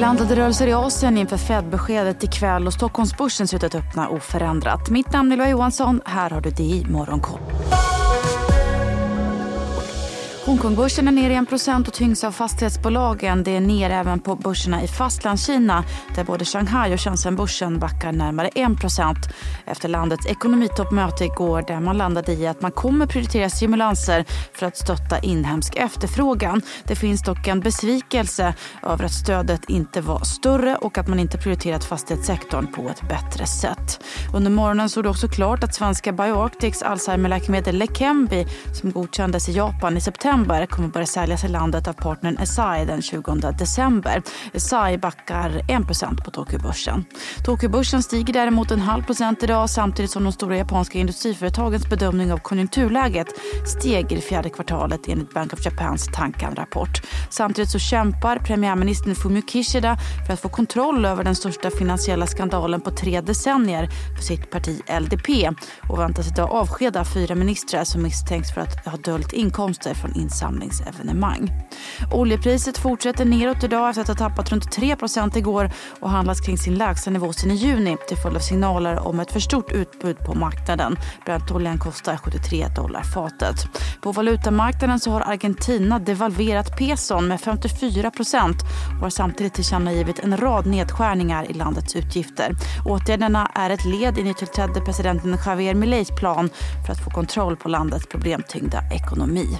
Blandade rörelser i Asien inför Fed-beskedet ikväll och Stockholmsbörsen ser ut att öppna oförändrat. Mitt namn är Ylva Johansson. Här har du DI Morgonkoll. Hongkongbörsen är ner 1% och tyngs av fastighetsbolagen. Det är ner även på börserna i Fastlandskina där både Shanghai och Shenzhenbörsen backar närmare 1 efter landets ekonomitoppmöte igår där man landade i att man kommer prioritera stimulanser för att stötta inhemsk efterfrågan. Det finns dock en besvikelse över att stödet inte var större och att man inte prioriterat fastighetssektorn på ett bättre sätt. Under morgonen såg det också klart att svenska BioArctics Alzheimerläkemedel Lekembi, som godkändes i Japan i september september kommer börja säljas i landet av partnern Esai den 20 december. Esai backar 1 på Tokyobörsen. Tokyobörsen stiger däremot en halv procent idag samtidigt som de stora japanska industriföretagens bedömning av konjunkturläget steg i det fjärde kvartalet enligt Bank of Japans Tankan-rapport. Samtidigt så kämpar premiärministern Fumio Kishida för att få kontroll över den största finansiella skandalen på tre decennier för sitt parti LDP och väntas idag avskeda fyra ministrar som misstänks för att ha dolt inkomster från insamlingsevenemang. Oljepriset fortsätter neråt idag efter att ha tappat runt 3% igår och handlas kring sin lägsta nivå sedan i juni till följd av signaler om ett för stort utbud på marknaden. Brentoljan kostar 73 dollar fatet. På valutamarknaden så har Argentina devalverat peson med 54% och har samtidigt tillkännagivit en rad nedskärningar i landets utgifter. Åtgärderna är ett led i nytillträdde presidenten Javier Mileis plan för att få kontroll på landets problemtyngda ekonomi.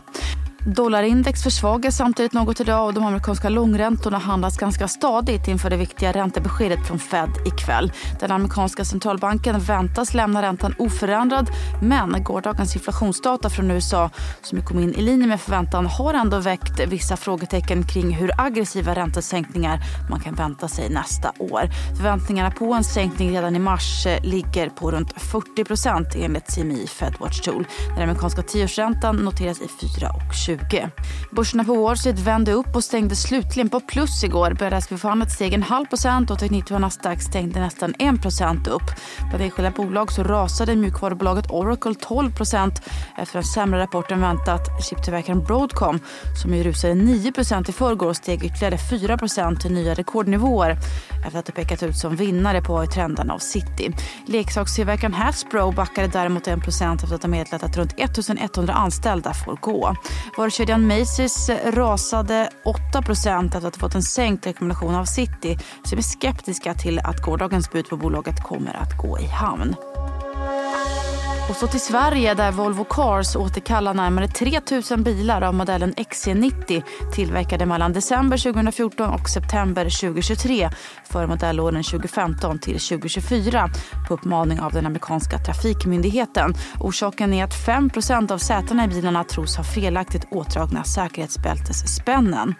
Dollarindex försvagas samtidigt något idag och de amerikanska långräntorna handlas ganska stadigt inför det viktiga räntebeskedet från Fed ikväll. Den amerikanska centralbanken väntas lämna räntan oförändrad men gårdagens inflationsdata från USA som kom in i linje med förväntan har ändå väckt vissa frågetecken kring hur aggressiva räntesänkningar man kan vänta sig nästa år. Förväntningarna på en sänkning redan i mars eh, ligger på runt 40% enligt CMI Fedwatch Tool. Den amerikanska tioårsräntan noteras i 4,20 2020. Börserna på Wall Street vände upp och stängde slutligen på plus igår. Började S&P 500 steg en halv procent och teknik Nasdaq stängde nästan en procent upp. Bland enskilda bolag så rasade mjukvarubolaget Oracle 12 procent efter en sämre rapport än väntat. Chiptillverkaren Broadcom som ju rusade 9 procent i förrgår och steg ytterligare 4 procent till nya rekordnivåer efter att ha pekat ut som vinnare på trenden av City. Leksakstillverkaren Hasbro backade däremot 1 procent efter att ha meddelat att runt 1100 anställda får gå. Varukedjan Macy's rasade 8 efter att ha fått en sänkt rekommendation av City som är skeptiska till att gårdagens bud på bolaget kommer att gå i hamn. Och så till Sverige där Volvo Cars återkallar närmare 3 000 bilar av modellen XC90 tillverkade mellan december 2014 och september 2023 för modellåren 2015 till 2024 på uppmaning av den amerikanska trafikmyndigheten. Orsaken är att 5% av sätena i bilarna tros ha felaktigt åtdragna säkerhetsbältesspännen.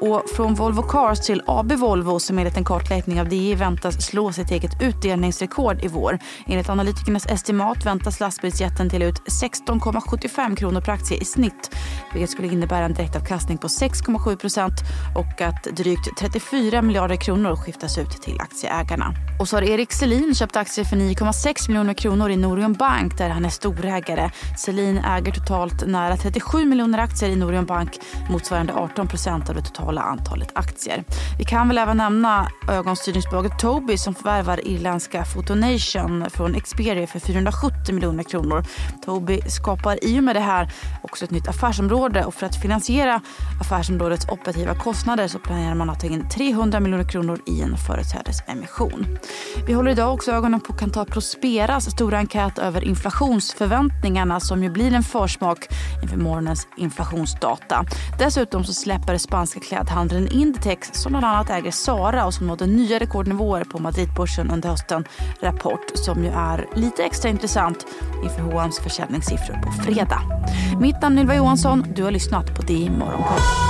Och från Volvo Cars till AB Volvo som enligt en kartläggning av DI väntas slå sitt eget utdelningsrekord i vår. Enligt analytikernas estimat väntas lastbilsjätten dela ut 16,75 kronor per aktie i snitt vilket skulle innebära en direktavkastning på 6,7 procent och att drygt 34 miljarder kronor skiftas ut till aktieägarna. Och så har Erik Selin köpt aktier för 9,6 miljoner kronor i Norion Bank där han är storägare. Selin äger totalt nära 37 miljoner aktier i Norion Bank motsvarande 18 procent av det totala antalet aktier. Vi kan väl även nämna ögonstyrningsbolaget Tobii som förvärvar irländska Fotonation från Xperia för 470 miljoner kronor. Tobii skapar i och med det här också ett nytt affärsområde och för att finansiera affärsområdets operativa kostnader så planerar man att ta in 300 miljoner kronor i en företrädesemission. Vi håller idag också ögonen på Kantar Prosperas stora enkät över inflationsförväntningarna som ju blir en försmak inför morgonens inflationsdata. Dessutom så släpper spanska klädhandeln Inditex som bland annat äger Zara och som nådde nya rekordnivåer på Madridbörsen under hösten rapport som ju är lite extra intressant inför H&M's försäljningssiffror på fredag. Mitt namn är Ylva Johansson. Du har lyssnat på DI Morgonkoll.